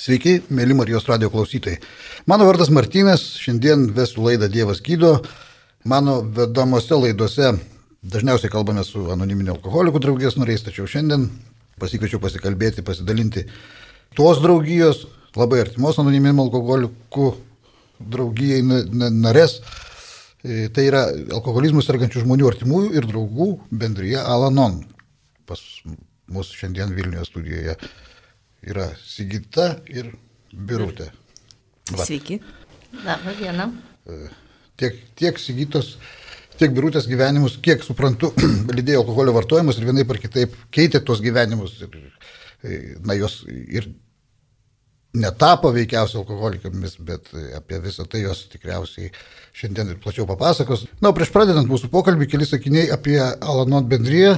Sveiki, mėly Marijos radio klausytojai. Mano vardas Martynas, šiandien vesiu laidą Dievas gydo. Mano vedamose laidose dažniausiai kalbame su anoniminio alkoholikų draugijos nariais, tačiau šiandien pasikviečiau pasikalbėti, pasidalinti tos draugijos, labai artimos anoniminio alkoholikų draugijai narės. E, tai yra alkoholizmus sergančių žmonių artimųjų ir draugų bendryje Alanon. Pas mus šiandien Vilniuje studijoje yra Sigita ir Birutė. Va. Sveiki. Labą dieną. E, tiek, tiek Sigitos, tiek Birutės gyvenimus, kiek suprantu, lydėjo alkoholio vartojimas ir vienaip ar kitaip keitė tos gyvenimus. Ir, e, na, jos ir netapo veikiausiai alkoholikėmis, bet apie visą tai jos tikriausiai šiandien ir plačiau papasakos. Na, prieš pradedant mūsų pokalbį, keli sakiniai apie Alanot bendryje.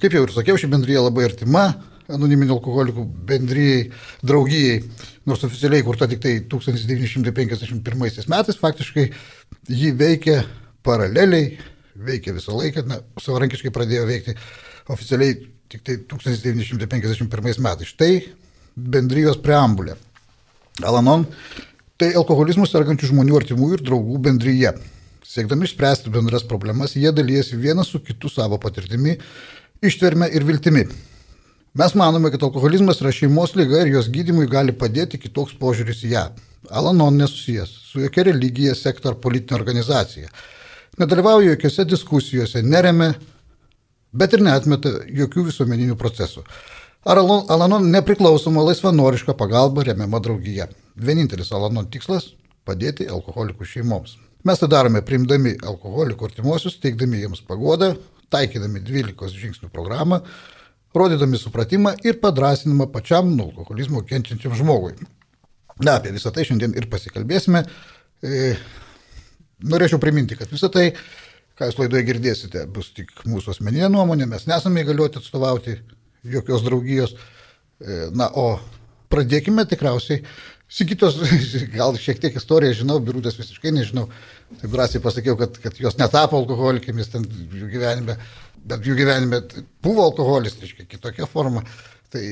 Kaip jau ir sakiau, ši bendryje labai artima, anoniminių alkoholikų bendryjai, draugijai, nors oficialiai kurta tik tai 1951 metais, faktiškai ji veikia paraleliai, veikia visą laiką, na, savarankiškai pradėjo veikti oficialiai tik tai 1951 metais. Štai bendrijos preambulė. Alanon, tai alkoholizmų sergančių žmonių artimųjų ir draugų bendryje. Siekdami išspręsti bendras problemas, jie dalyjasi vienas su kitu savo patirtimi, ištverme ir viltimi. Mes manome, kad alkoholizmas yra šeimos lyga ir jos gydimui gali padėti kitoks požiūris į ją. Alanon nesusijęs su jokia religija, sekta ar politinė organizacija. Nedalyvauja jokiose diskusijose, neremia, bet ir neatmeta jokių visuomeninių procesų. Ar Alanon nepriklausoma laisvanoriška pagalba remiama draugija. Vienintelis Alanon tikslas - padėti alkoholikų šeimoms. Mes tai darome priimdami alkoholikų artimuosius, teikdami jiems pagodą, taikydami 12 žingsnių programą, rodydami supratimą ir padrasinimą pačiam nuo alkoholizmo kenčiančiam žmogui. Na, apie visą tai šiandien ir pasikalbėsime. E, norėčiau priminti, kad visą tai, ką jūs laidoje girdėsite, bus tik mūsų asmeninė nuomonė, mes nesame įgaliuoti atstovauti jokios draugijos. E, na, o pradėkime tikriausiai. Sigitos, gal šiek tiek istoriją žinau, birutės visiškai nežinau. Taip drąsiai pasakiau, kad, kad jos netapo alkoholikėmis ten jų gyvenime bet jų gyvenime buvo alkoholis, reiškia, kitokia forma. Tai,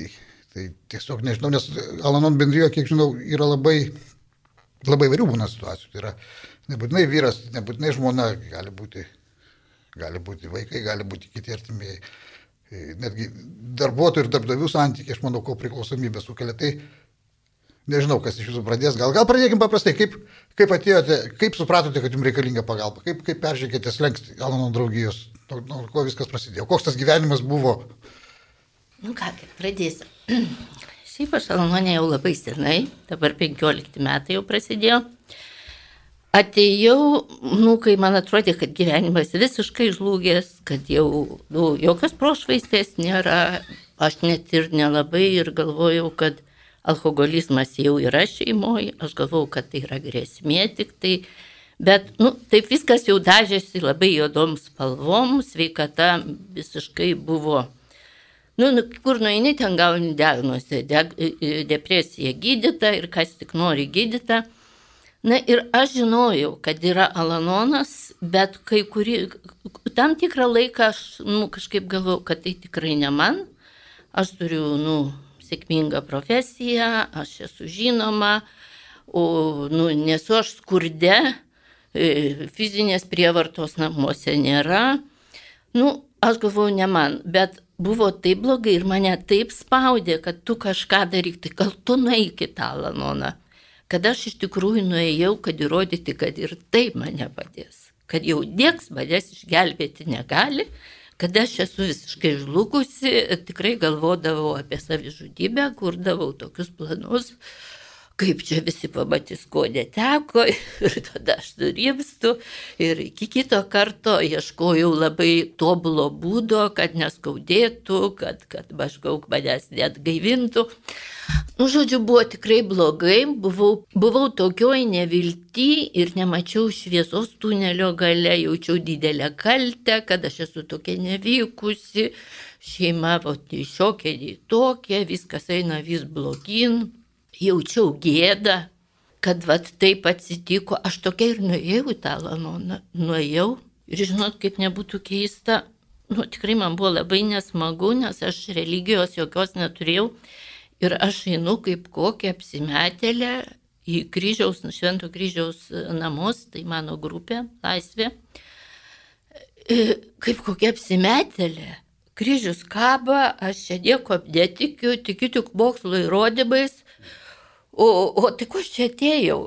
tai tiesiog nežinau, nes Alanon bendrijo, kiek žinau, yra labai, labai vairių būna situacijų. Tai yra nebūtinai vyras, nebūtinai žmona, gali būti, gali būti vaikai, gali būti kiti artimieji. Netgi darbuotojų ir darbdavių santykiai, aš manau, ko priklausomybė sukelia. Tai nežinau, kas iš jūsų pradės. Gal, gal pradėkime paprastai, kaip, kaip atėjote, kaip supratote, kad jums reikalinga pagalba, kaip, kaip peržengėte slengsti Alanon draugijos nuo, nuo ko viskas prasidėjo, koks tas gyvenimas buvo. Nu ką, pradėsiu. Šiaip aš Almonė jau labai senai, dabar 15 metai jau prasidėjo. Atėjau, nu, kai man atrodė, kad gyvenimas visiškai žlugęs, kad jau nu, jokios prošvaistės nėra, aš net ir nelabai ir galvojau, kad alkoholizmas jau yra šeimoje, aš galvojau, kad tai yra grėsmė tik tai, Bet, nu, taip viskas jau dažėsi labai juodom spalvom, sveikata visiškai buvo. Nu, nu kur nueini, ten gauni diagnozę, de, depresija gydyta ir kas tik nori gydyta. Na ir aš žinojau, kad yra alanonas, bet kai kurį, tam tikrą laiką aš nu, kažkaip galvojau, kad tai tikrai ne man. Aš turiu, nu, sėkmingą profesiją, aš esu žinoma, o, nu, nesu aš skurde, fizinės prievartos namuose nėra. Nu, aš galvoju, ne man, bet buvo taip blogai ir mane taip spaudė, kad tu kažką daryk, tai gal tu nueik į tą lanoną. Kad aš iš tikrųjų nuėjau, kad įrodyti, kad ir taip mane padės. Kad jau nieks manęs išgelbėti negali, kad aš esu visiškai žlugusi, tikrai galvodavau apie savižudybę, kurdavau tokius planus, kaip čia visi pamatys, ko neteko ir tada aš nurimstu ir iki kito karto ieškojau labai tobulo būdo, kad neskaudėtų, kad, kad maždaug manęs net gaivintų. Nu, žodžiu, buvo tikrai blogai, buvau, buvau tokioj nevilti ir nemačiau šviesos tunelio gale, jaučiau didelę kaltę, kad aš esu tokia nevykusi, šeima, o nei šiokia, nei tokia, viskas eina vis blogin, jaučiau gėdą, kad vat taip atsitiko, aš tokia ir nuėjau į tą lanoną, nuėjau ir žinot, kaip nebūtų keista, nu tikrai man buvo labai nesmagu, nes aš religijos jokios neturėjau Ir aš einu kaip kokia apsimetėlė į kryžiaus, švento kryžiaus namus, tai mano grupė, laisvė. E, kaip kokia apsimetėlė. Kryžius kaba, aš čia nieko netikiu, tikiu tik mokslo įrodymais. O, o ko aš čia atėjau?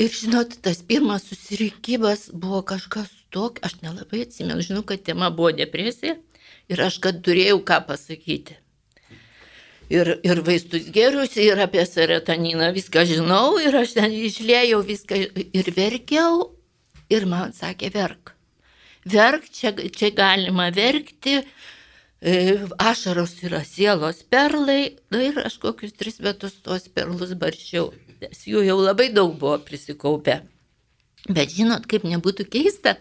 Ir žinot, tas pirmas susirinkimas buvo kažkas tokio, aš nelabai atsimenu, žinau, kad tema buvo depresija ir aš kad turėjau ką pasakyti. Ir, ir vaistus geriausi, ir apie serotoniną viską žinau, ir aš ten išlėjau viską ir verkiau, ir man sakė, verk. Verk, čia, čia galima verkti, e, ašaros yra sielos perlai, na ir aš kokius tris metus tuos perlus baršiau nes jų jau labai daug buvo prisikaupę. Bet žinot, kaip nebūtų keista,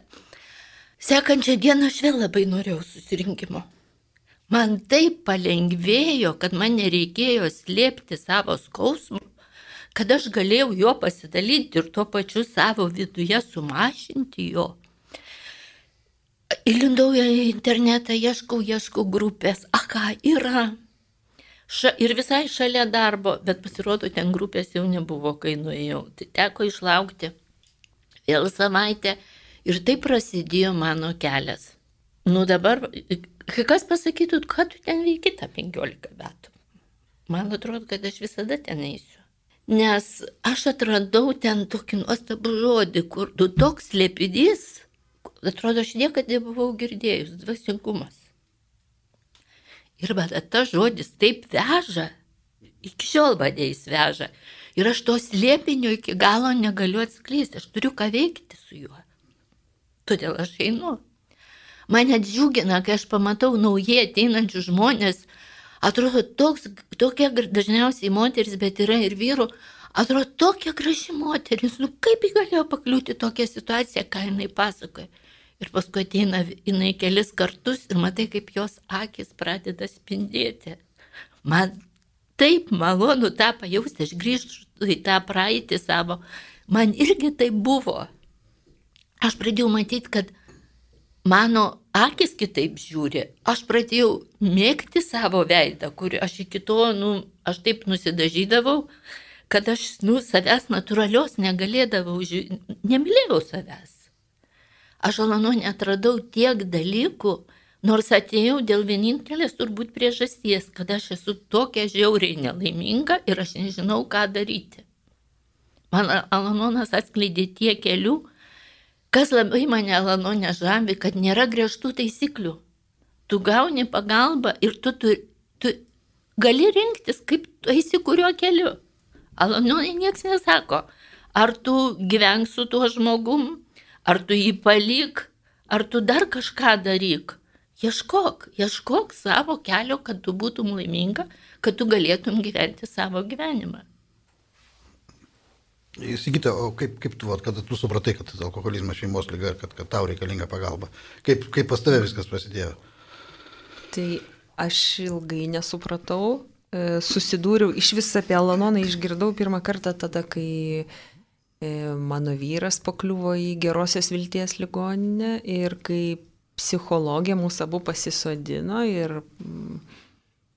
sekančią dieną aš vėl labai norėjau susirinkimo. Man taip palengvėjo, kad man nereikėjo slėpti savo skausmų, kad aš galėjau jo pasidalinti ir tuo pačiu savo viduje sumažinti jo. Įlindau į internetą, ieškau, ieškau grupės. A ką yra? ša, ir visai šalia darbo, bet pasirodo, ten grupės jau nebuvo, kai nuėjau. Tai teko išlaukti vėl savaitę ir taip prasidėjo mano kelias. Nu dabar, kai kas pasakytų, kad tu ten veiki tą 15 metų. Man atrodo, kad aš visada ten eisiu. Nes aš atradau ten tokį nuostabų žodį, kur tu toks lėpidys, atrodo, aš niekada nebuvau girdėjus, dvasingumas. Ir bet tas žodis taip veža, iki šiol mane jis veža. Ir aš to slėpinio iki galo negaliu atskleisti, aš turiu ką veikti su juo. Todėl aš einu. Mane džiugina, kai aš pamatau naujai ateinančius žmonės, atrodo toks, tokia dažniausiai moteris, bet yra ir vyrų, atrodo tokia graži moteris, nu kaip ji galėjo pakliūti tokią situaciją, ką jinai pasakoja. Ir paskui ateina jinai kelis kartus ir matai, kaip jos akis pradeda spindėti. Man taip malonu tą pajausti, aš grįžtu į tą praeitį savo. Man irgi tai buvo. Aš pradėjau matyti, kad mano akis kitaip žiūri. Aš pradėjau mėgti savo veidą, kurį aš iki to, nu, aš taip nusidažydavau, kad aš, nu, savęs natūralios negalėdavau, nemylėjau savęs. Aš Alanonė atradau tiek dalykų, nors atėjau dėl vienintelės turbūt priežasties, kad aš esu tokia žiauriai nelaiminga ir aš nežinau, ką daryti. Man Alanonas atskleidė tiek kelių, kas labai mane Alanonė žavi, kad nėra griežtų taisyklių. Tu gauni pagalbą ir tu, tu, tu gali rinktis, kaip tu eisi kuriuo keliu. Alanonė niekas nesako, ar tu gyvenk su tuo žmogum, ar tu jį palik, ar tu dar kažką daryk. Ieškok, ieškok savo kelio, kad tu būtum laiminga, kad tu galėtum gyventi savo gyvenimą. Įsigyti, o kaip, kaip tu, vat, kada tu supratai, kad tas alkoholizmas šeimos lyga ir kad, kad tau reikalinga pagalba? Kaip, kaip pas tave viskas prasidėjo? Tai aš ilgai nesupratau, susidūriau, iš vis apie Alanoną išgirdau pirmą kartą tada, kai E, mano vyras pakliuvo į gerosios vilties ligoninę ir kai psichologija mūsų abu pasisodino ir mm,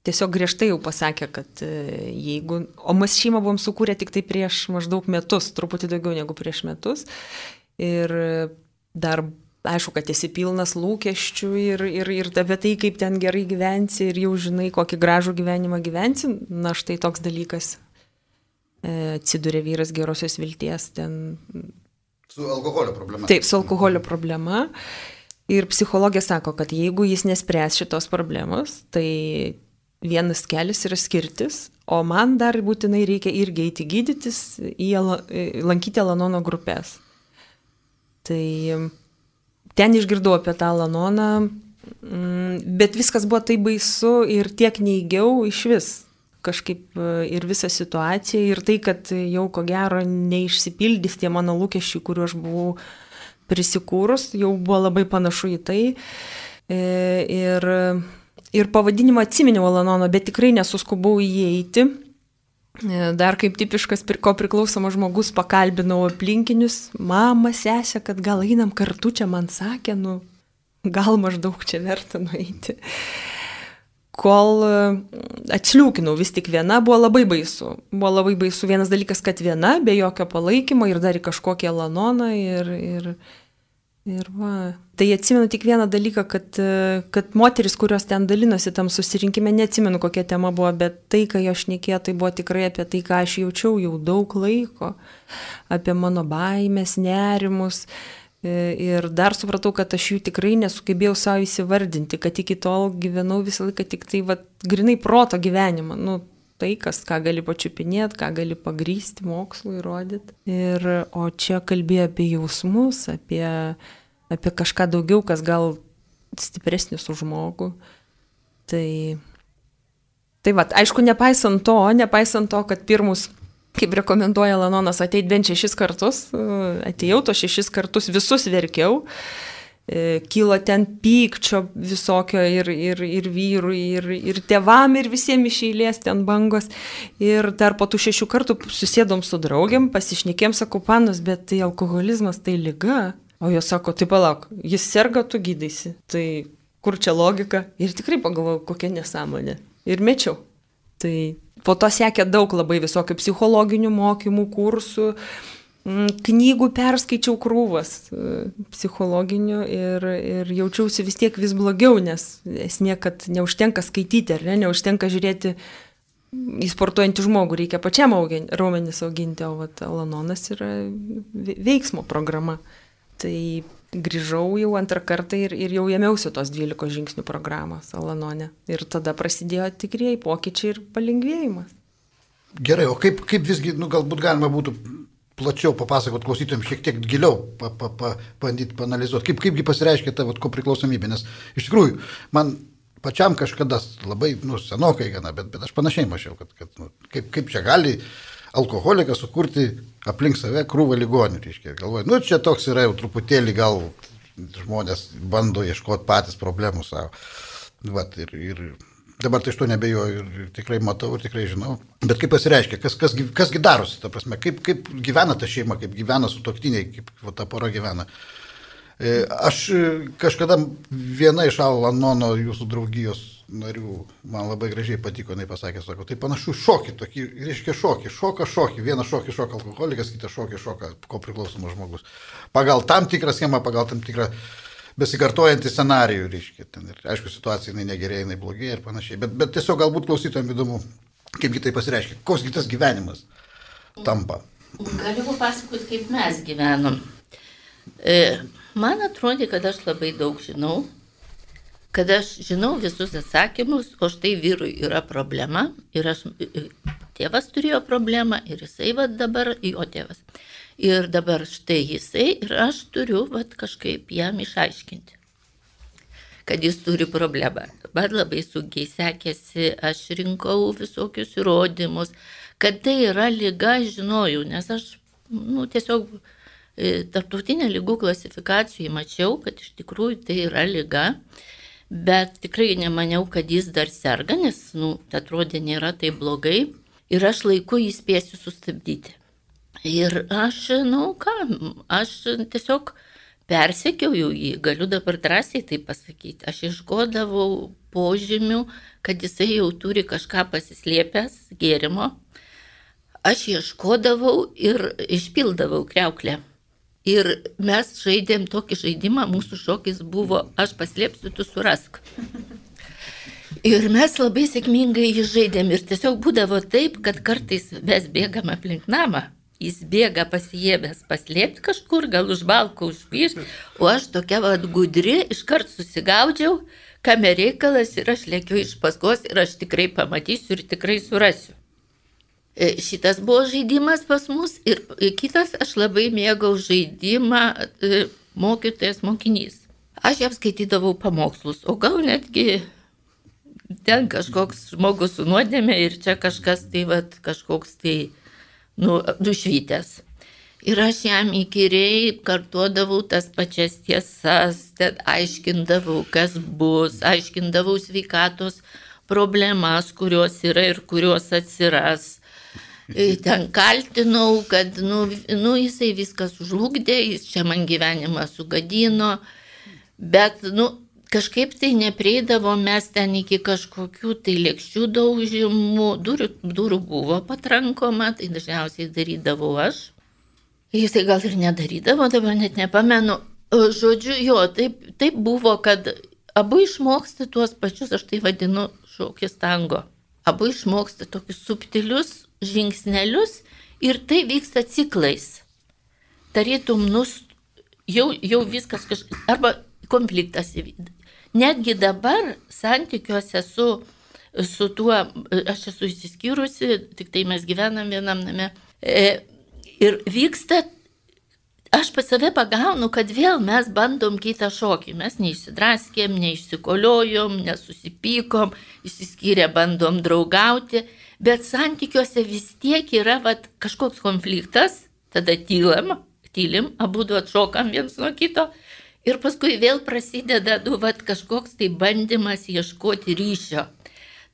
tiesiog griežtai jau pasakė, kad e, jeigu, o mes šeimą buvom sukūrę tik tai prieš maždaug metus, truputį daugiau negu prieš metus. Ir dar aišku, kad esi pilnas lūkesčių ir, ir, ir apie tai, kaip ten gerai gyvensi ir jau žinai, kokį gražų gyvenimą gyvensi, na štai toks dalykas E, atsidūrė vyras gerosios vilties ten. Su alkoholio problema. Taip, su alkoholio problema. Ir psichologija sako, kad jeigu jis nespręs šitos problemos, tai vienas kelias yra skirtis, o man dar būtinai reikia irgi eiti gydytis, į, lankyti Alanono grupės. Tai ten išgirdau apie tą Alanoną, mm, bet viskas buvo taip baisu ir tiek neįgiau iš vis kažkaip e, ir visą situaciją ir tai, kad jau ko gero neišsipildys tie mano lūkesčiai, kuriuo aš buvau prisikūrus, jau buvo labai panašu į tai. E, ir, ir pavadinimą atsiminiau Alanono, bet tikrai nesuskubau įeiti. E, dar kaip tipiškas ko priklausomas žmogus pakalbinau aplinkinius, mama, sesė, kad gal einam kartu čia man sakė, nu gal maždaug čia verta nueiti. kol e, atsliūkinau vis tik viena, buvo labai baisu. Buvo labai baisu vienas dalykas, kad viena, be jokio palaikymo ir dar į kažkokią lanoną ir, ir, ir va. Tai atsimenu tik vieną dalyką, kad, e, kad moteris, kurios ten dalinosi tam susirinkime, neatsimenu kokia tema buvo, bet tai, ką aš nekėjo, tai buvo tikrai apie tai, ką aš jaučiau jau daug laiko, apie mano baimės, nerimus. E, ir dar supratau, kad aš jų tikrai nesugebėjau savo įsivardinti, kad iki tol gyvenau visą laiką tik tai, va, grinai proto gyvenimą. Nu, tai, kas, ką gali pačiupinėti, ką gali pagrysti mokslu įrodyti. Ir, o čia kalbėjo apie jausmus, apie, apie kažką daugiau, kas gal stipresnis už žmogų. Tai, tai va, aišku, nepaisant to, nepaisant to, kad pirmus kaip rekomenduoja Lanonas, ateit bent šešis kartus. Atėjau to šešis kartus, visus verkiau. E, kilo ten pykčio visokio ir, ir, ir vyrui, ir, ir tėvam, ir visiems iš eilės ten bangos. Ir dar po tų šešių kartų susėdom su draugiam, pasišnekėm, sakau, panas, bet tai alkoholizmas, tai lyga. O jos sako, tai palauk, jis serga, tu gydaisi. Tai kur čia logika? Ir tikrai pagalvojau, kokia nesąmonė. Ir mečiau. Tai Po to sekė daug labai visokių psichologinių mokymų, kursų, mm, knygų perskaičiau krūvas e, psichologinių ir, ir jaučiausi vis tiek vis blogiau, nes esmė, kad neužtenka skaityti, ar ne, neužtenka žiūrėti į sportuojantį žmogų, reikia pačiam augin, raumenis auginti, o vat, Alanonas yra veiksmo programa. Tai grįžau jau antrą kartą ir, ir jau ėmiausi tos 12 žingsnių programos Alanone. Ir tada prasidėjo tikrieji pokyčiai ir palengvėjimas. Gerai, o kaip, kaip visgi, nu, galbūt galima būtų plačiau papasakot klausytojams, šiek tiek giliau pa, pa, pa, bandyti panalizuoti, kaip, kaipgi pasireiškia ta ko priklausomybė, nes iš tikrųjų man pačiam kažkada labai, nu, senokai gana, bet, bet aš panašiai mačiau, kad, kad nu, kaip, kaip čia gali alkoholikas sukurti aplink save krūvą ligonių, reiškia. Galvoju, nu čia toks yra jau truputėlį gal žmonės bando ieškoti patys problemų savo. Vat, ir, ir dabar tai iš to nebejoju ir tikrai matau ir tikrai žinau. Bet kaip pasireiškia, kas, kas, kasgi darosi, ta prasme, kaip, kaip gyvena ta šeima, kaip gyvena su toktiniai, kaip va, ta pora gyvena. E, aš kažkada viena iš Alanono jūsų draugijos narių man labai gražiai patiko, jinai pasakė, sako, tai panašu šokį, tokį, reiškia šokį, šoka šokį, vieną šokį šoka alkoholikas, kitą šokį šoka ko priklausomas žmogus. Pagal tam tikrą schemą, pagal tam tikrą besikartojantį scenarijų, reiškia. Ten, ir, aišku, situacija jinai negerėja, jinai blogėja ir panašiai. Bet, bet tiesiog galbūt klausytojams įdomu, kaipgi tai pasireiškia, koks kitas gyvenimas tampa. Galiu papasakoti, kaip mes gyvenom. E, man atrodė, kad aš labai daug žinau, kad aš žinau visus atsakymus, o štai vyrui yra problema ir aš, tėvas turėjo problemą ir jisai va dabar, jo tėvas. Ir dabar štai jisai ir aš turiu va kažkaip jam išaiškinti, kad jis turi problemą. Dabar labai sunkiai sekėsi, aš rinkau visokius įrodymus, kad tai yra lyga, žinojau, nes aš nu, tiesiog e, tarptautinė lygų klasifikacijai mačiau, kad iš tikrųjų tai yra lyga bet tikrai nemaniau, kad jis dar serga, nes, nu, atrodė nėra taip blogai ir aš laiku jį spėsiu sustabdyti. Ir aš, nu ką, aš tiesiog persekiau jį, galiu dabar drąsiai tai pasakyti. Aš išgodavau požymių, kad jisai jau turi kažką pasislėpęs gėrimo. Aš ieškodavau ir išpildavau kreuklę. Ir mes žaidėm tokį žaidimą, mūsų šokis buvo aš paslėpsiu, tu surask. Ir mes labai sėkmingai jį žaidėm ir tiesiog būdavo taip, kad kartais mes bėgam aplink namą, jis bėga pasijėbęs paslėpti kažkur, gal už balko užpyš, o aš tokia vad gudri, iškart susigaudžiau, kame reikalas ir aš lėkiu iš paskos ir aš tikrai pamatysiu ir tikrai surasiu. E, šitas buvo žaidimas pas mus ir kitas aš labai mėgau žaidimą e, mokytojas mokinys. Aš jam skaitydavau pamokslus, o gal netgi ten kažkoks žmogus su nuodėmė ir čia kažkas tai, vat, kažkoks tai, nu, dušvytės. Ir aš jam įkyriai kartuodavau tas pačias tiesas, aiškindavau, kas bus, aiškindavau sveikatos problemas, kurios yra ir kurios atsiras ten kaltinau, kad, nu, nu, jisai viską sužlugdė, jis čia man gyvenimą sugadino, bet, nu, kažkaip tai neprieidavo mes ten iki kažkokių tai lėkščių daužimų, durų, durų buvo patrankoma, tai dažniausiai darydavau aš. Jis tai gal ir nedarydavo, dabar net nepamenu. Žodžiu, jo, taip, taip buvo, kad abu išmoksti tuos pačius, aš tai vadinu šokis tango. Abu išmoksti tokius subtilius žingsnelius ir tai vyksta ciklais. Tarytum, nus, jau, jau viskas kažkas, arba konfliktas Netgi dabar santykiuose su, su tuo, aš esu įsiskyrusi, tik tai mes gyvenam vienam name. E, ir vyksta, aš pas save pagaunu, kad vėl mes bandom kitą šokį. Mes neišsidraskėm, neišsikoliojom, nesusipykom, įsiskyrę bandom draugauti, bet santykiuose vis tiek yra vat, kažkoks konfliktas, tada tylam, tylim, abu du atšokam viens nuo kito Ir paskui vėl prasideda, du, vat, kažkoks tai bandymas ieškoti ryšio.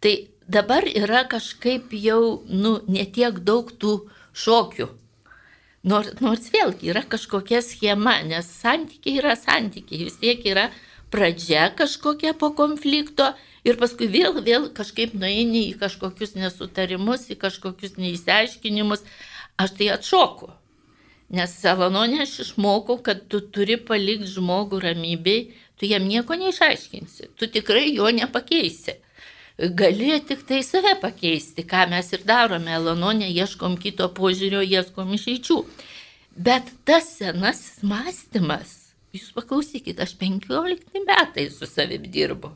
Tai dabar yra kažkaip jau, nu, netiek daug tų šokių. Nors, nors vėlgi yra kažkokia schema, nes santykiai yra santykiai, vis tiek yra pradžia kažkokia po konflikto ir paskui vėl, vėl kažkaip nueini į kažkokius nesutarimus, į kažkokius neįsiaiškinimus, aš tai atšoku. Nes Savanonė aš išmokau, kad tu turi palikti žmogų ramybei, tu jam nieko neišaiškinsi, tu tikrai jo nepakeisi. Gali tik tai save pakeisti, ką mes ir darome, Elanonė, ieškom kito požiūrio, ieškom išeičių. Bet tas senasis mąstymas, jūs paklausykit, aš 15 metai su savim dirbu.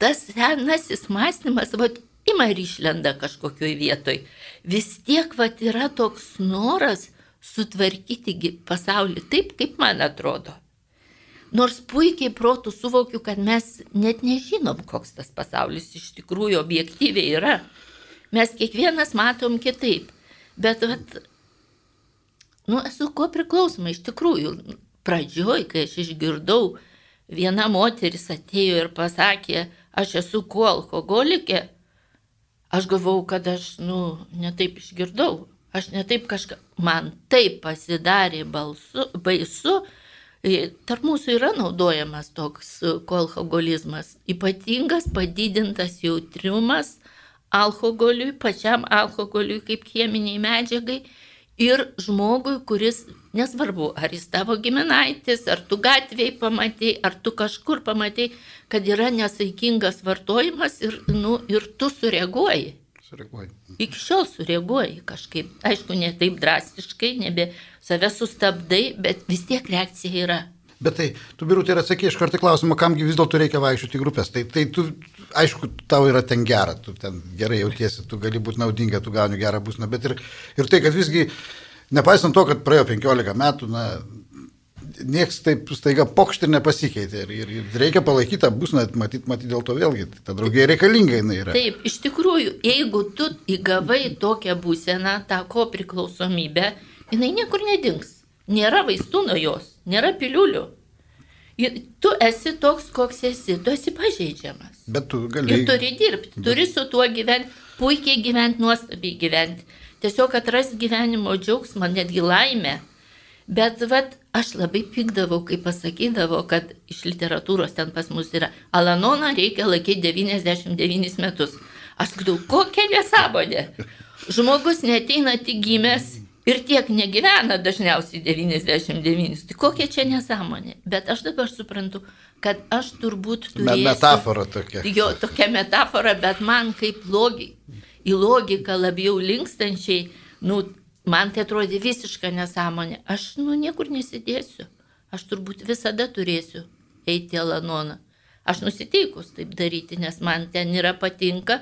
Tas senasis mąstymas, vad, ima ir išlenda kažkokioj vietoj. Vis tiek, vad, yra toks noras sutvarkyti pasaulį taip, kaip man atrodo. Nors puikiai protų suvokiu, kad mes net nežinom, koks tas pasaulis iš tikrųjų objektyviai yra. Mes kiekvienas matom kitaip. Bet, vat, nu, esu ko priklausoma iš tikrųjų. Pradžioj, kai aš išgirdau, viena moteris atėjo ir pasakė, aš esu kuo alkoholikė, aš galvau, kad aš, nu, netaip išgirdau. Aš netaip kažką, man taip pasidarė balsu, baisu, tarp mūsų yra naudojamas toks e, kolhogolizmas, ypatingas padidintas jautriumas alkoholiui, pačiam alkoholiui kaip cheminiai medžiagai ir žmogui, kuris nesvarbu, ar jis tavo giminaitis, ar tu gatvėje pamatai, ar tu kažkur pamatai, kad yra nesaikingas vartojimas ir, nu, ir tu sureaguoji sureaguoji? Iki šiol sureaguoji kažkaip. Aišku, ne taip drastiškai, nebe save sustabdai, bet vis tiek reakcija yra. Bet tai, tu birutė ir atsakė iš karto klausimą, kamgi vis dėlto reikia vaikščioti grupės. Tai, tai tu, aišku, tau yra ten gera, tu ten gerai jautiesi, tu gali būti naudinga, tu gauni gerą būsną, bet ir, ir tai, kad visgi, nepaisant to, kad praėjo 15 metų, na, nieks taip staiga pokšt ir nepasikeitė. Ir, ir, ir reikia palaikyti tą būsną, matyti, matyti dėl to vėlgi, ta draugė reikalinga jinai yra. Taip, iš tikrųjų, jeigu tu įgavai tokią būseną, tą ko priklausomybę, jinai niekur nedings. Nėra vaistų nuo jos, nėra piliulių. Tu esi toks, koks esi, tu esi pažeidžiamas. Bet tu gali. Ir turi dirbti, turi su tuo gyventi, puikiai gyventi, nuostabiai gyventi. Tiesiog atrasti gyvenimo džiaugsmą, netgi laimę. Bet vat, aš labai pykdavau, kai pasakydavo, kad iš literatūros ten pas mus yra Alanoną reikia laikyti 99 metus. Aš sakau, kokia nesąmonė. Žmogus neteina tik gimęs ir tiek negyvena dažniausiai 99. Tai kokia čia nesąmonė. Bet aš dabar suprantu, kad aš turbūt turiu... Metafora tokia. Jo, tokia metafora, bet man kaip logi, į logiką labiau linkstančiai, nu, Man tai atrodė visiška nesąmonė. Aš nu niekur nesidėsiu. Aš turbūt visada turėsiu eiti į Lanoną. Aš nusiteikus taip daryti, nes man ten yra patinka.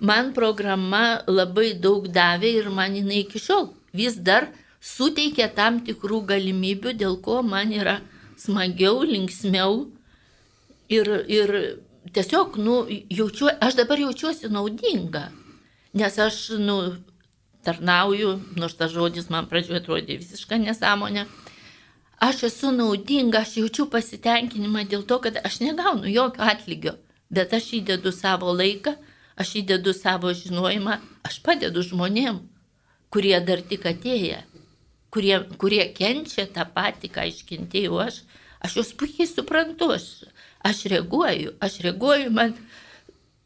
Man programa labai daug davė ir man jinai iki šiol vis dar suteikia tam tikrų galimybių, dėl ko man yra smagiau, linksmiau. Ir, ir tiesiog, nu, jaučiu, aš dabar jaučiuosi naudinga. Nes aš, nu, tarnauju, nors tas žodis man pradžioje atrodė visišką nesąmonę. Aš esu naudinga, aš jaučiu pasitenkinimą dėl to, kad aš negaunu jokio atlygio, bet aš įdedu savo laiką, aš įdedu savo žinojimą, aš padedu žmonėm, kurie dar tik atėję, kurie, kurie kenčia tą patį, ką iškentėjau aš, aš juos puikiai suprantu, aš, aš reaguoju, aš reaguoju, man,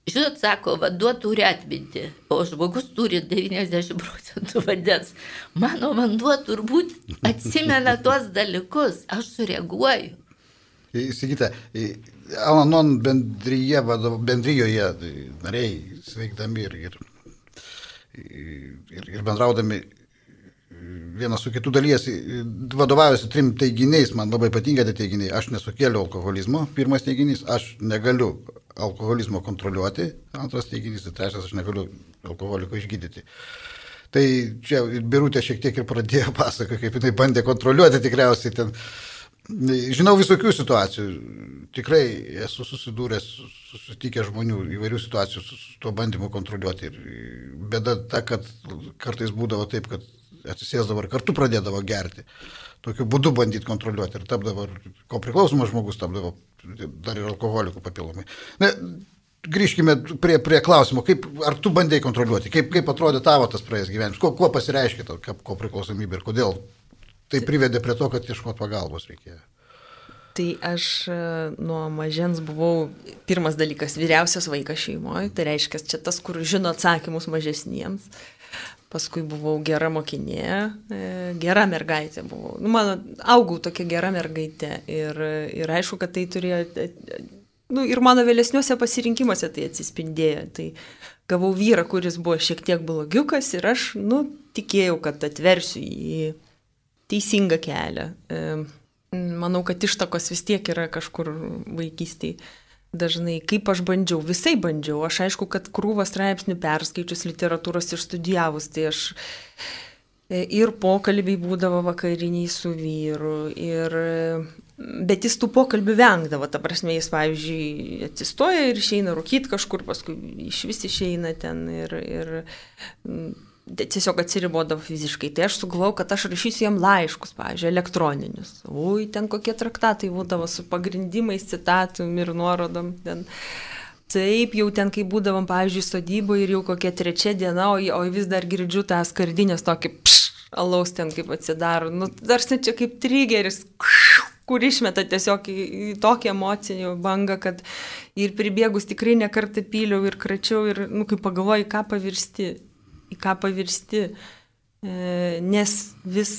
žinot, sako, vanduo turi atminti, o žmogus turi 90 procentų vandens. Mano vanduo turbūt atsimena tuos dalykus, aš sureaguoju. Įsigykite, Alanon bendryje, bendryjoje nariai sveikdami ir, ir, ir, ir bendraudami vienas su kitu dalyjas vadovaujasi trim teiginiais, man labai patinka tie teiginiai. Aš nesukėliau alkoholizmo, pirmas teiginys, aš negaliu alkoholizmo kontroliuoti, antras teiginys, ir trečias, aš negaliu alkoholiko išgydyti. Tai čia Birutė šiek tiek ir pradėjo pasakoti, kaip jinai bandė kontroliuoti tikriausiai ten. Žinau visokių situacijų, tikrai esu susidūręs, susitikęs žmonių įvairių situacijų su, su tuo bandymu kontroliuoti. Ir bėda ta, kad kartais būdavo taip, kad atsisėsdavo ir kartu pradėdavo gerti. Tokiu būdu bandyti kontroliuoti ir tapdavo, ko priklausomas žmogus tapdavo dar ir alkoholikų papildomai. Na, grįžkime prie, prie klausimo, kaip, ar tu bandėjai kontroliuoti, kaip, kaip atrodė tavo tas praėjęs gyvenimas, kuo, kuo pasireiškia to ko priklausomybė ir kodėl tai privedė prie to, kad ieškot pagalbos reikėjo. Tai aš e, nuo mažens buvau pirmas dalykas vyriausias vaikas šeimoje, tai reiškia, čia tas, kur žino atsakymus mažesniems paskui buvau gera mokinė, e, gera mergaitė buvau. Nu, mano, augau tokia gera mergaitė ir, ir aišku, kad tai turėjo, nu, ir mano vėlesniuose pasirinkimuose tai atsispindėjo. Tai gavau vyrą, kuris buvo šiek tiek blogiukas ir aš, nu, tikėjau, kad atversiu į teisingą kelią. E, manau, kad ištakos vis tiek yra kažkur vaikystėje dažnai, kaip aš bandžiau, visai bandžiau. Aš aišku, kad krūvą straipsnių perskaičius literatūros išstudijavus, tai aš e, ir pokalbiai būdavo vakariniai su vyru, ir, bet jis tų pokalbių vengdavo, ta prasme, jis, pavyzdžiui, atsistoja ir išeina rūkyti kažkur, paskui iš vis išeina ten ir, ir tiesiog atsiribodavo fiziškai. Tai aš sugalvojau, kad aš rašysiu jam laiškus, pavyzdžiui, elektroninius. Ui, ten kokie traktatai būdavo su pagrindimais, citatum ir nuorodom. Ten. Taip, jau ten, kai būdavom, pavyzdžiui, sodyboje ir jau kokia trečia diena, o, o vis dar girdžiu tą skardinės tokį pš, alaus ten kaip atsidaro. Nu, dar čia kaip trigeris, kur išmeta tiesiog į, į tokį emocinį bangą, kad ir pribėgus tikrai nekartą pyliau ir kračiau ir, nu, kai pagalvoju, ką pavirsti ką pavirsti, e, nes vis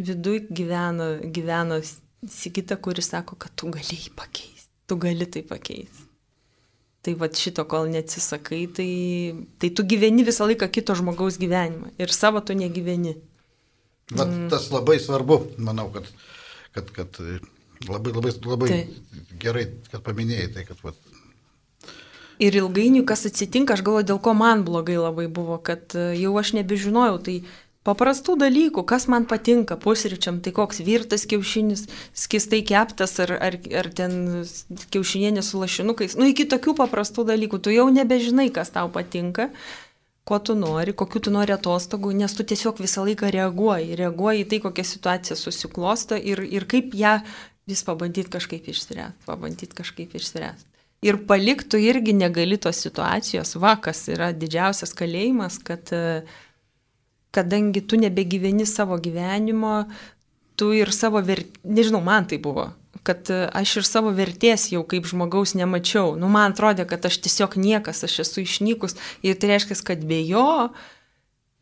viduj gyveno, gyveno Sigita, kuris sako, kad tu gali jį pakeisti, tu gali tai pakeisti. Tai va šito, kol neatsisakai, tai, tai tu gyveni visą laiką kito žmogaus gyvenimą ir savo tu negyveni. Vat mm. tas labai svarbu, manau, kad, kad, kad labai, labai, labai tai. gerai, kad paminėjai tai, kad vat, Ir ilgainiui, kas atsitinka, aš galvoju, dėl ko man blogai labai buvo, kad e, jau aš nebežinojau, tai paprastų dalykų, kas man patinka pusryčiam, tai koks virtas kiaušinis, skistai keptas ar, ar, ar ten kiaušinienė su lašinukais, nu iki tokių paprastų dalykų, tu jau nebežinai, kas tau patinka, ko tu nori, kokiu tu nori atostogų, nes tu tiesiog visą laiką reaguoji, reaguoji į tai, kokia situacija susiklosto ir, ir kaip ją vis pabandyti kažkaip išspręsti, pabandyti kažkaip išspręsti ir paliktų irgi negali tos situacijos, va, kas yra didžiausias kalėjimas, kad kadangi tu nebegyveni savo gyvenimo, tu ir savo vertės, nežinau, man tai buvo, kad aš ir savo vertės jau kaip žmogaus nemačiau. Nu, man atrodė, kad aš tiesiog niekas, aš esu išnykus ir tai reiškia, kad be jo,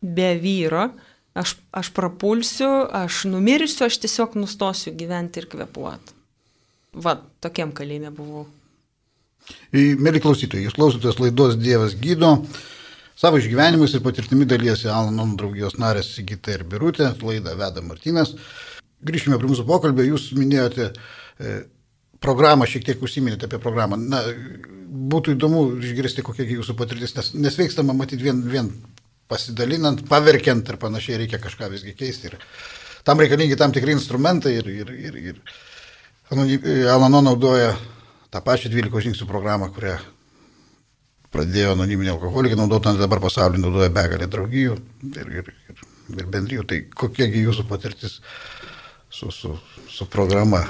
be vyro, aš, aš prapulsiu, aš numirsiu, aš tiesiog nustosiu gyventi ir kvepuoti. Va, tokiam kalėjime buvau. Mėly klausytojai, jūs klausotės laidos Dievas gydo. Savo išgyvenimus ir patirtimi dalyjasi Alanon draugijos narės Sigita ir Birutė, laidą veda Martinas. Grįžkime prie mūsų pokalbio, jūs minėjote e, programą, šiek tiek užsiminėte apie programą. Na, būtų įdomu išgirsti, kokia jūsų patirtis, nes nesveikstama matyti vien, vien pasidalinant, paverkiant ir panašiai reikia kažką visgi keisti. Ir tam reikalingi tam tikri instrumentai ir, ir, ir, ir Alano naudoja tą pačią 12 žingsnių programą, kurią pradėjo anoniminiai alkoholikai naudoti, dabar pasaulyje naudoja begalė draugijų ir, ir, ir, ir bendrijų. Tai kokiagi jūsų patirtis su, su, su programa?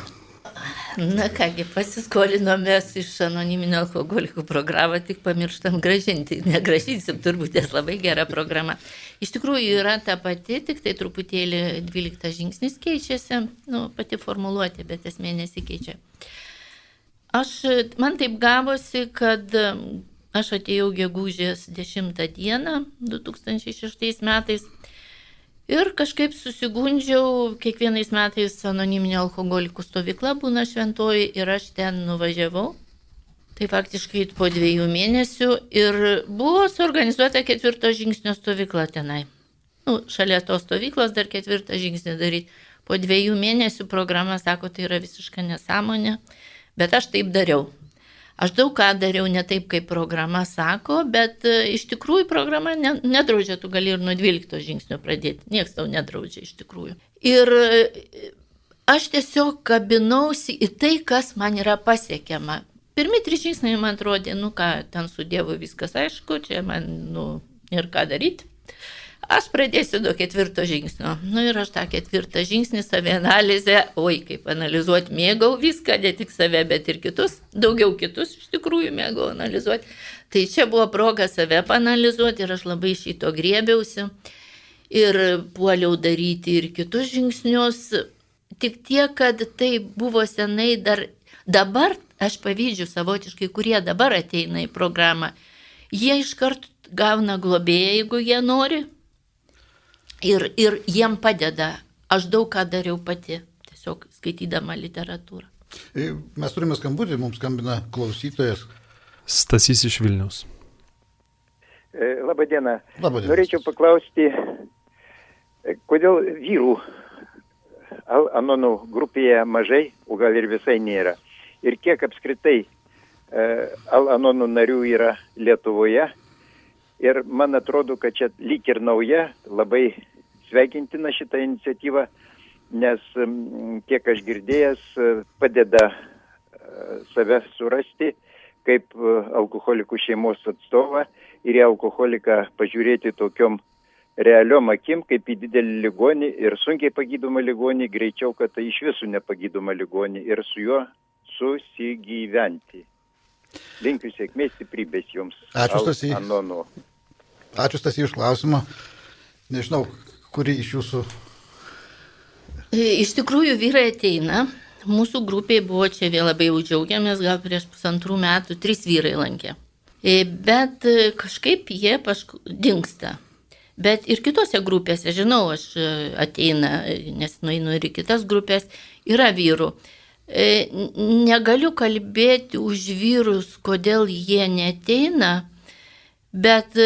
Na kągi, pasiskolinome iš anoniminio alkoholikų programą, tik pamirštam gražinti. Negražinsim turbūt, nes labai gera programa. Iš tikrųjų yra ta pati, tik tai truputėlį 12 žingsnis keičiasi, nu, pati formuluotė, bet esmė nesikeičia. Uh, aš, man taip gavosi, kad aš atėjau gegužės 10 dieną 2006 metais ir kažkaip susigundžiau, kiekvienais metais anoniminio alkoholikų stovykla būna šventoji ir aš ten nuvažiavau. Tai faktiškai po dviejų mėnesių ir buvo suorganizuota ketvirto žingsnio stovykla tenai. Nu, šalia tos stovyklos dar ketvirtą žingsnį daryti. Po dviejų mėnesių programa sako, tai yra visiška nesąmonė, bet aš taip dariau. Aš daug ką dariau ne taip, kaip programa sako, bet e, iš tikrųjų programa ne, nedraudžia, tu gali ir nuo 12 žingsnio pradėti. Niekas tau nedraudžia iš tikrųjų. Ir e, aš tiesiog kabinausi į tai, kas man yra pasiekiama. Pirmi trys žingsniai man atrodė, nu ką, ten su Dievu viskas aišku, čia man, nu, ir ką daryti. Aš pradėsiu nuo ketvirto žingsnio. Nu ir aš tą ketvirtą žingsnį savianalizę, oi, kaip analizuoti, mėgau viską, ne tik save, bet ir kitus, daugiau kitus iš tikrųjų mėgau analizuoti. Tai čia buvo proga save panalizuoti ir aš labai šito griebiausi ir puoliau daryti ir kitus žingsnius. Tik tiek, kad tai buvo senai dar dabar aš pavydžiu savotiškai, kurie dabar ateina į programą, jie iškart gauna globėją, jeigu jie nori. Ir, ir jiem padeda. Aš daug ką dariau pati, tiesiog skaitydama literatūrą. E, mes turime skambutį, mums skambina klausytojas. Stasys iš Vilnius. E, Labadiena. Labadiena. Norėčiau paklausti, e, kodėl vyrų Anonų grupėje mažai, o gal ir visai nėra ir kiek apskritai Al-Anonų narių yra Lietuvoje. Ir man atrodo, kad čia lyg ir nauja, labai sveikintina šitą iniciatyvą, nes kiek aš girdėjęs, e, padeda e, save surasti kaip alkoholikų šeimos atstovą ir į alkoholiką pažiūrėti tokiom realiom akim, kaip į didelį ligonį ir sunkiai pagydomą ligonį, greičiau, kad tai iš visų nepagydomą ligonį ir su juo susigyventi. Linkiu sėkmės, stiprybės jums. Ačiū, Stasy. Ačiū, Stasy, už klausimą. Nežinau, kuri iš jūsų. E, iš tikrųjų, vyrai ateina. Mūsų grupėje buvo čia vėl labai jau džiaugiamės, gal prieš pusantrų metų trys vyrai lankė. E, bet e, kažkaip jie pašku dinksta. Bet ir kitose grupėse, žinau, aš ateina, nes nueinu ir į kitas grupės, yra vyrų. Negaliu kalbėti už vyrus, kodėl jie neteina, bet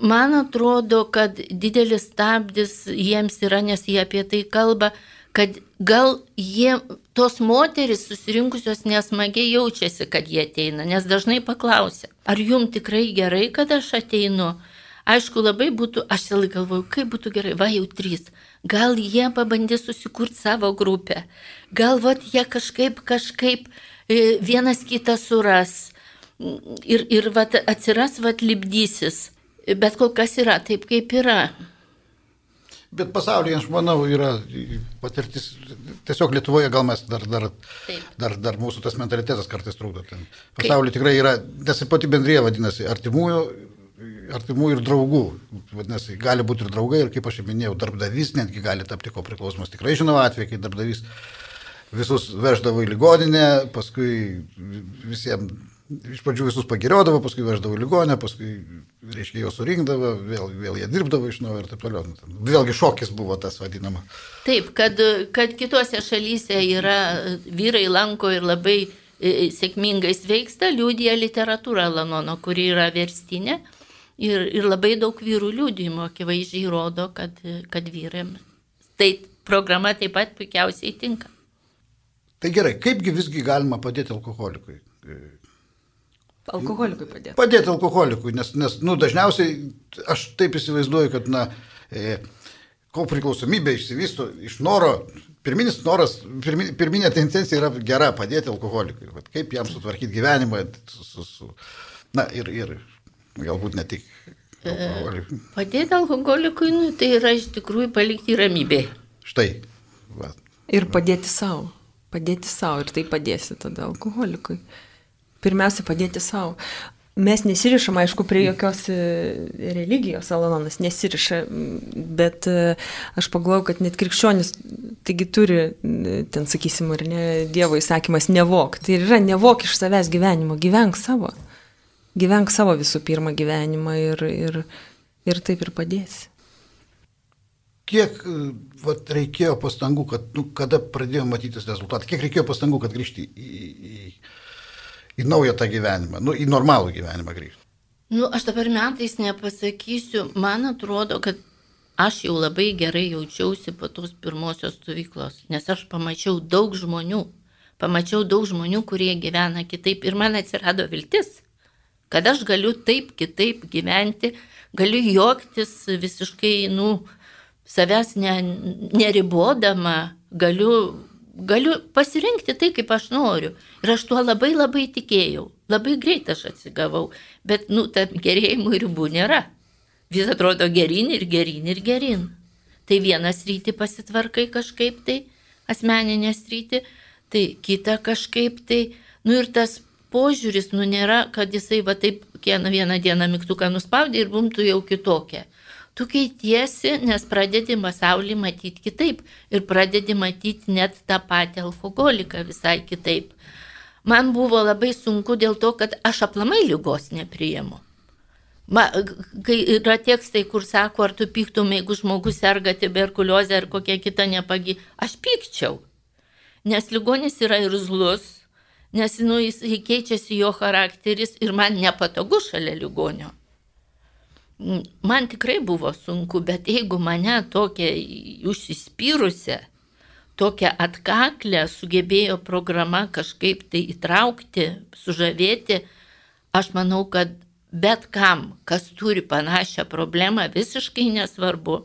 man atrodo, kad didelis stabdis jiems yra, nes jie apie tai kalba, kad gal jie, tos moteris susirinkusios nesmagiai jaučiasi, kad jie ateina, nes dažnai paklausia, ar jums tikrai gerai, kad aš ateinu. Aišku, labai būtų, aš vėl galvoju, kaip būtų gerai, va jau trys, gal jie pabandys susikurti savo grupę, gal vat jie kažkaip, kažkaip e, vienas kitą suras? Ir, ir vat atsiras, vat libdysis, bet kol kas yra taip, kaip yra. Bet pasaulyje, aš manau, yra patirtis, tiesiog Lietuvoje gal mes dar, dar, Taip. dar, dar mūsų tas mentalitetas kartais trukdo. Pasaulyje tikrai yra, nes pati bendrėje vadinasi, artimųjų artimų ir draugų. Vadinasi, gali būti ir draugai, ir kaip aš jau minėjau, darbdavys netgi gali tapti ko priklausomas. Tikrai žinau atvejį, kai darbdavys visus veždavo į ligoninę, paskui visiems, iš pradžių visus pagiriodavo, paskui veždavo į ligoninę, paskui, reiškia, juos surinkdavo, vėl, vėl jie dirbdavo iš naujo ir taip toliau. Vėlgi šokis buvo tas vadinama. Taip, kad, kad kitose šalyse yra vyrai lanko ir labai e, sėkmingai sveiksta, liūdija literatūra Lanono, kuri yra verstinė. Ir, ir labai daug vyrų liūdėjimo akivaizdžiai rodo, kad, kad vyrams tai programa taip pat puikiausiai tinka. Tai gerai, kaipgi visgi galima padėti alkoholikui? Alkoholikui padėti. Padėti alkoholikui, nes, nes nu, dažniausiai aš taip įsivaizduoju, kad na, e, ko priklausomybė išsivysto iš noro, pirminis noras, pirmin, pirminė tendencija yra gera padėti alkoholikui. Vat kaip jam sutvarkyti gyvenimą, su, su, su, na ir, ir galbūt ne tik. Alkoholikui. Padėti alkoholikui, nu, tai yra iš tikrųjų palikti ramybėje. Štai. Va. Ir padėti savo. Padėti savo ir tai padėsi tada alkoholikui. Pirmiausia, padėti savo. Mes nesirišam, aišku, prie jokios e, religijos, Alanonas nesiriša, bet e, aš pagalvoju, kad net krikščionis Taigi turi, ten sakysim, ar ne, Dievo įsakymas nevok. Tai yra nevok iš savęs gyvenimo, gyvenk savo. Gyvenk savo visų pirma gyvenimą ir, ir, ir taip ir padėsi. Kiek vat, reikėjo pastangų, kad, nu, kada pradėjo matytis rezultatą, kiek reikėjo pastangų, kad grįžti į, į, į naują tą gyvenimą, nu, į normalų gyvenimą grįžti? Nu, aš dabar metais nepasakysiu, man atrodo, kad aš jau labai gerai jaučiausi po tos pirmosios stovyklos, nes aš pamačiau daug žmonių, pamačiau daug žmonių, kurie gyvena kitaip ir man atsirado viltis, kad aš galiu taip kitaip gyventi, galiu juoktis visiškai, nu, savęs ne, neribodama, galiu, galiu pasirinkti tai, kaip aš noriu. Ir aš tuo labai labai tikėjau, labai greit aš atsigavau, bet, nu, tam gerėjimui ribų nėra vis atrodo gerin ir gerin ir gerin. Tai vienas rytį pasitvarkai kažkaip tai, asmeninė rytį, tai kita kažkaip tai, nu ir tas požiūris, nu nėra, kad jisai va taip kiekvieną vieną dieną mygtuką nuspaudė ir bumtų jau kitokia. Tu keitiesi, nes pradedi pasaulį matyti kitaip ir pradedi matyti net tą patį alkoholiką visai kitaip. Man buvo labai sunku dėl to, kad aš aplamai lygos nepriimu. Ma, kai yra tekstai, kur sako, ar tu pyktum, jeigu žmogus serga tuberkuliozę ar kokią kitą nepagi, aš pykčiau. Nes ligonis yra ir zlus, nes nu, jis keičiasi jo charakteris ir man nepatogu šalia ligonio. Man tikrai buvo sunku, bet jeigu mane tokia užsispyrusią, tokią atkaklę sugebėjo programa kažkaip tai įtraukti, sužavėti, aš manau, kad bet kam, kas turi panašią problemą, visiškai nesvarbu,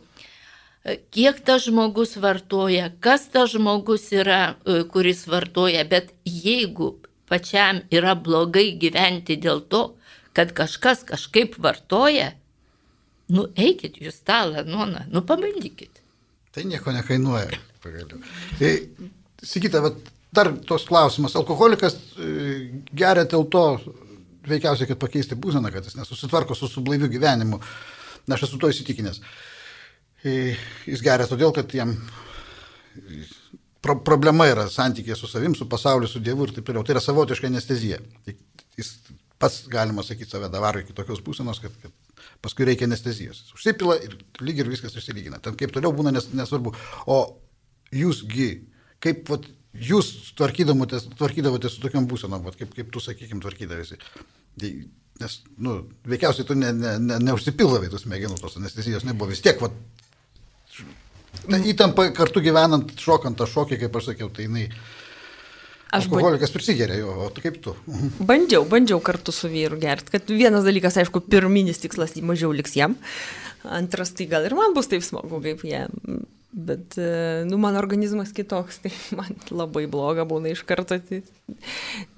kiek tas žmogus vartoja, kas tas žmogus yra, e, kuris vartoja, bet jeigu pačiam yra blogai gyventi dėl to, kad kažkas kažkaip vartoja, nu eikit jūs tą lanoną, nu pabandykit. Tai nieko nekainuoja, pagaliau. Tai, Sikita, dar tos klausimas. Alkoholikas e, geria dėl to veikiausiai, kad pakeisti būseną, kad jis nesusitvarko su sublaiviu gyvenimu. Na, aš esu to įsitikinęs. Jis geria todėl, kad jam pro problema yra santykė su savim, su pasauliu, su Dievu ir taip toliau. Tai yra savotiška anestezija. Jis pats, galima sakyti, save davaro iki tokios būsenos, kad, kad paskui reikia anestezijos. Užsipila ir lyg ir viskas išsilygina. Ten kaip toliau būna nes, nesvarbu. O jūsgi, kaip vat, jūs tvarkydavotės, su tokiam būsenom, kaip, kaip tu, sakykim, tvarkydavėsi. Tai, nes, nu, veikiausiai tu ne, ne, ne, neužsipildavai tos smegenų, tos anestezijos nebuvo. Vis tiek, va, ta įtampa kartu gyvenant, šokant tą šokį, kaip aš sakiau, tai jinai... Aš alkoholikas prisigeria jo, o tu kaip tu? Bandžiau, bandžiau kartu su vyru gerti, kad vienas dalykas, aišku, pirminis tikslas mažiau liks jam, antras tai gal ir man bus taip smagu, kaip jam. Bet, e, nu, mano organizmas kitoks, tai man labai bloga būna iš karto, tai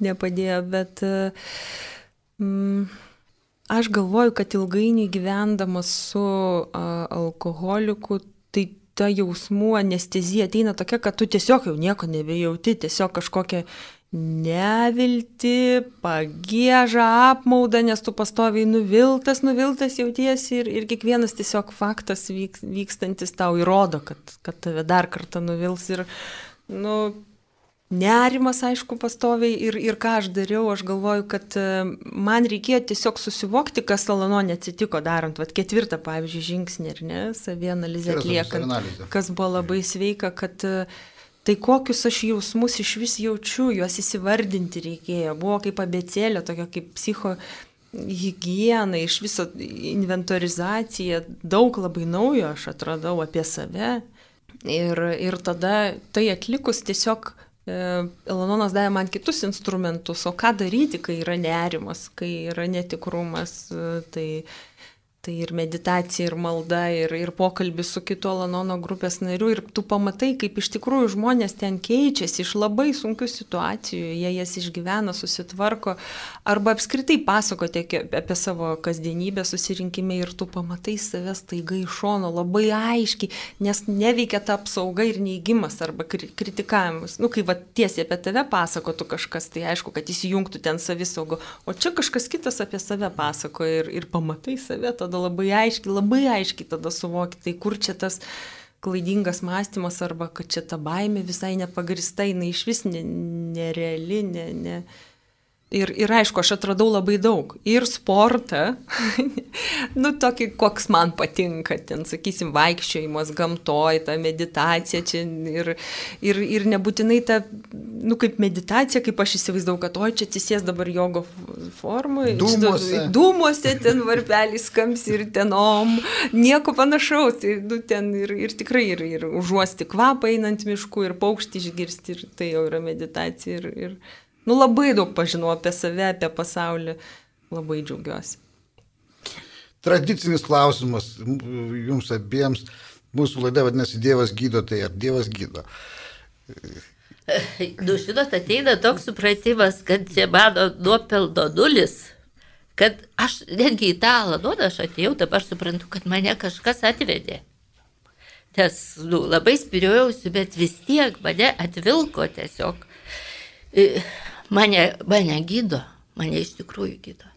nepadėjo, bet e, mm, aš galvoju, kad ilgainiui gyvendamas su a, alkoholiku, tai ta jausmų anestezija ateina tokia, kad tu tiesiog jau nieko nebejauti, tiesiog kažkokia nevilti, pagėžą, apmaudą, nes tu pastoviai nuviltas, nuviltas jautiesi ir, ir kiekvienas tiesiog faktas vyk, vykstantis tau įrodo, kad, kad tave dar kartą nuvils ir, nu, nerimas, aišku, pastoviai ir, ir ką aš dariau, aš galvoju, kad e, man reikėjo tiesiog susivokti, kas Salanonė atsitiko darant, vad ketvirtą, pavyzdžiui, žingsnį, ar ne, savianalizę atliekant, kas buvo labai sveika, kad uh, Tai kokius aš jausmus iš vis jaučiu, juos įsivardinti reikėjo. Buvo kaip abecėlė, tokia kaip psicho higiena, iš viso inventorizacija, daug labai naujo aš atradau apie save. Ir, ir tada tai atlikus tiesiog e, Elononas davė man kitus instrumentus, o ką daryti, kai yra nerimas, kai yra netikrumas. E, tai Tai ir meditacija, ir malda, ir, ir pokalbis su kitu Alanono grupės nariu. Ir tu pamatai, kaip iš tikrųjų žmonės ten keičiasi iš labai sunkių situacijų, jie jas išgyvena, susitvarko, arba apskritai pasakoti apie savo kasdienybę susirinkime ir tu pamatai savęs taiga iš šono labai aiškiai, nes neveikia ta apsauga ir neįgymas arba kritikavimas. Nu, kai va tiesiai apie tave pasakotų kažkas, tai aišku, kad įsijungtų ten savisaugo, o čia kažkas kitas apie save pasakoja ir, ir pamatai save tada tada labai aiškiai, labai aiškiai tada suvoki, tai kur čia tas klaidingas mąstymas arba kad čia ta baimė visai nepagrista, jinai iš vis ne, nereali, ne, ne, Ir, ir aišku, aš atradau labai daug. Ir sportą, nu tokį, koks man patinka, ten, sakysim, vaikščiojimas gamtoj, ta meditacija čia ir, ir, ir nebūtinai ta, nu kaip meditacija, kaip aš įsivaizdavau, kad oi čia atsisės dabar jogo formai. Dūmuose. Dūmuose ten varpelis skams ir tenom, nieko panašaus. Tai, nu, ten ir, ir tikrai ir, ir užuosti kvapą einant mišku, ir paukštį išgirsti, ir tai jau yra meditacija. Ir, ir, Nu labai daug pažinau apie save, apie pasaulį. Labai džiaugiuosi. Tradicinis klausimas jums abiems. Mūsų laida vadinasi Dievas gydo, tai ar Dievas gydo? Nu, žinot, ateina toks supratimas, kad čia mano nuopelno nulis, kad aš netgi į tą aladoną aš atėjau, dabar suprantu, kad mane kažkas atvedė. Nes, nu, labai spiriojausi, bet vis tiek mane atvilko tiesiog. Mane, mane gydo, mane iš tikrųjų gydo.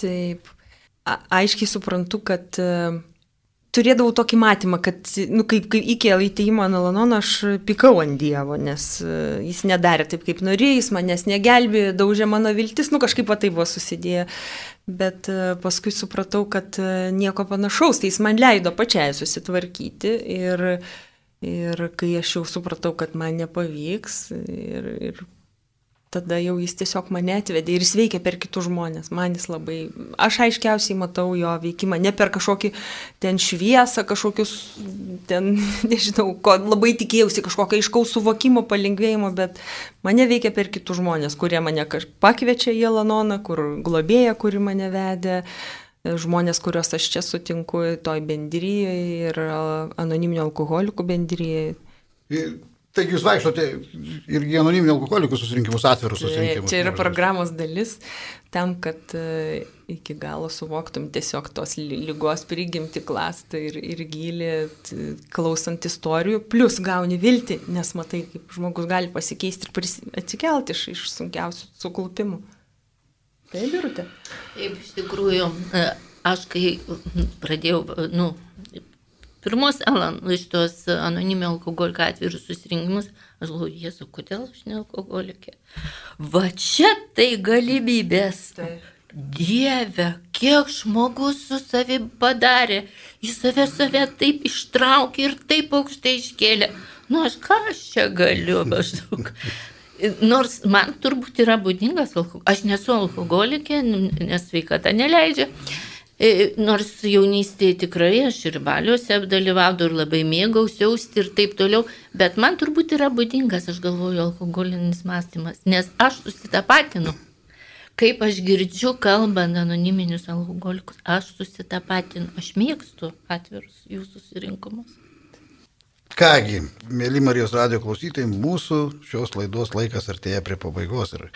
Taip. A, aiškiai suprantu, kad uh, turėdavau tokį matymą, kad, nu, kaip, kaip iki įteimo Nalanono aš pikau ant Dievo, nes uh, jis nedarė taip, kaip norėjo, jis manęs negelbėjo, daužė mano viltis, nu kažkaip tai buvo susidėję. Bet uh, paskui supratau, kad uh, nieko panašaus, tai jis man leido pačiai susitvarkyti ir, ir kai aš jau supratau, kad man nepavyks ir, ir tada jau jis tiesiog mane atvedė ir jis veikia per kitus žmonės. Man jis labai, aš aiškiausiai matau jo veikimą, ne per kažkokį ten šviesą, kažkokius, ten, nežinau, ko labai tikėjausi, kažkokio aiškaus suvokimo, palengvėjimo, bet mane veikia per kitus žmonės, kurie mane pakviečia į Elanoną, kur globėja, kuri mane vedė žmonės, kuriuos aš čia sutinku, toj bendryje ir anoniminio alkoholikų bendryje. Taigi jūs vaikštote ir į anoniminių alkoholikų susirinkimus, atvirus susirinkimus. Čia yra programos dalis tam, kad uh, iki galo suvoktum tiesiog tos lygos prigimti klastą ir, ir gilį, klausant istorijų, plus gauni viltį, nes matai, kaip žmogus gali pasikeisti ir atsikelti iš, iš sunkiausių suklupimų. Taip, birutė. Taip, iš tikrųjų, e, aš kai pradėjau, nu, pirmos Alan, iš tos anonimio alkoholikų atvirus susirinkimus, aš galvoju, Jėzu, kodėl aš ne alkoholikė? Va čia tai galimybės. Taip. Dieve, kiek žmogus su savim padarė, jis save save taip ištraukė ir taip aukštai iškėlė. Nu, aš ką aš čia galiu maždaug. Nors man turbūt yra būdingas alkoholikė. Aš nesu alkoholikė, nes sveikata neleidžia. E, nors jaunystėje tikrai aš ir baliuose apdalyvaudavau ir labai mėgausiausi ir taip toliau, bet man turbūt yra būdingas, aš galvoju, alkoholinis mąstymas, nes aš susitapatinu. Kaip aš girdžiu, kalbant anoniminius alkoholikus, aš susitapatinu, aš mėgstu atvirus jūsų susirinkimus. Kągi, mėly Marijos radio klausytojai, mūsų šios laidos laikas artėja prie pabaigos ir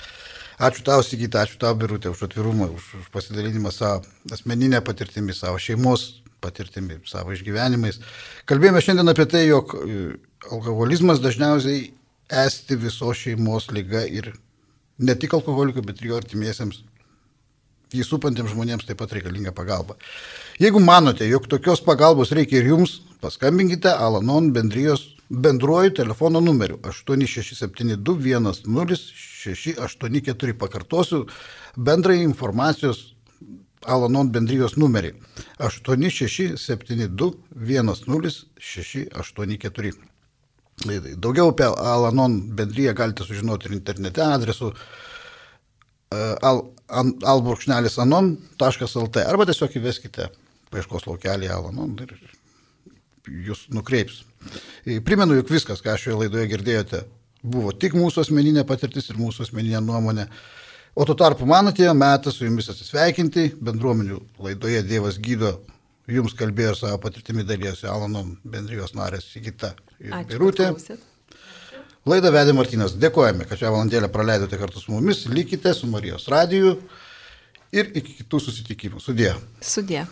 Ačiū tau, Sigita, ačiū tau, Birutė, už atvirumą, už, už pasidalinimą savo asmeninę patirtimį, savo šeimos patirtimį, savo išgyvenimais. Kalbėjome šiandien apie tai, jog e, alkoholizmas dažniausiai esti visos šeimos lyga ir ne tik alkoholikui, bet ir jo artimiesiems jį supantiems žmonėms taip pat reikalinga pagalba. Jeigu manote, jog tokios pagalbos reikia ir jums, paskambinkite Alanon bendrijos bendruoju telefono numeriu 8672100684. Pakartosiu bendrai informacijos Alanon bendrijos numerį 8672100684. Daugiau apie Alanon bendryją galite sužinoti ir internete adresu al, albrūkšnelis anon.lt arba tiesiog įveskite paieškos laukelį alanon ir jūs nukreips. Primenu, jog viskas, ką šioje laidoje girdėjote, buvo tik mūsų asmeninė patirtis ir mūsų asmeninė nuomonė. O tuo tarpu man atėjo metas su jumis atsisveikinti. Bendruomenių laidoje Dievas gydo. Jums kalbėjo savo patirtimi dalyjosi Alanon bendrijos narės Sigita ir Birutė. Laidą vedė Martinas. Dėkojame, kad šią valandėlę praleidote kartu su mumis. Likite su Marijos radiju ir iki kitų susitikimų. Sudė. Sudė.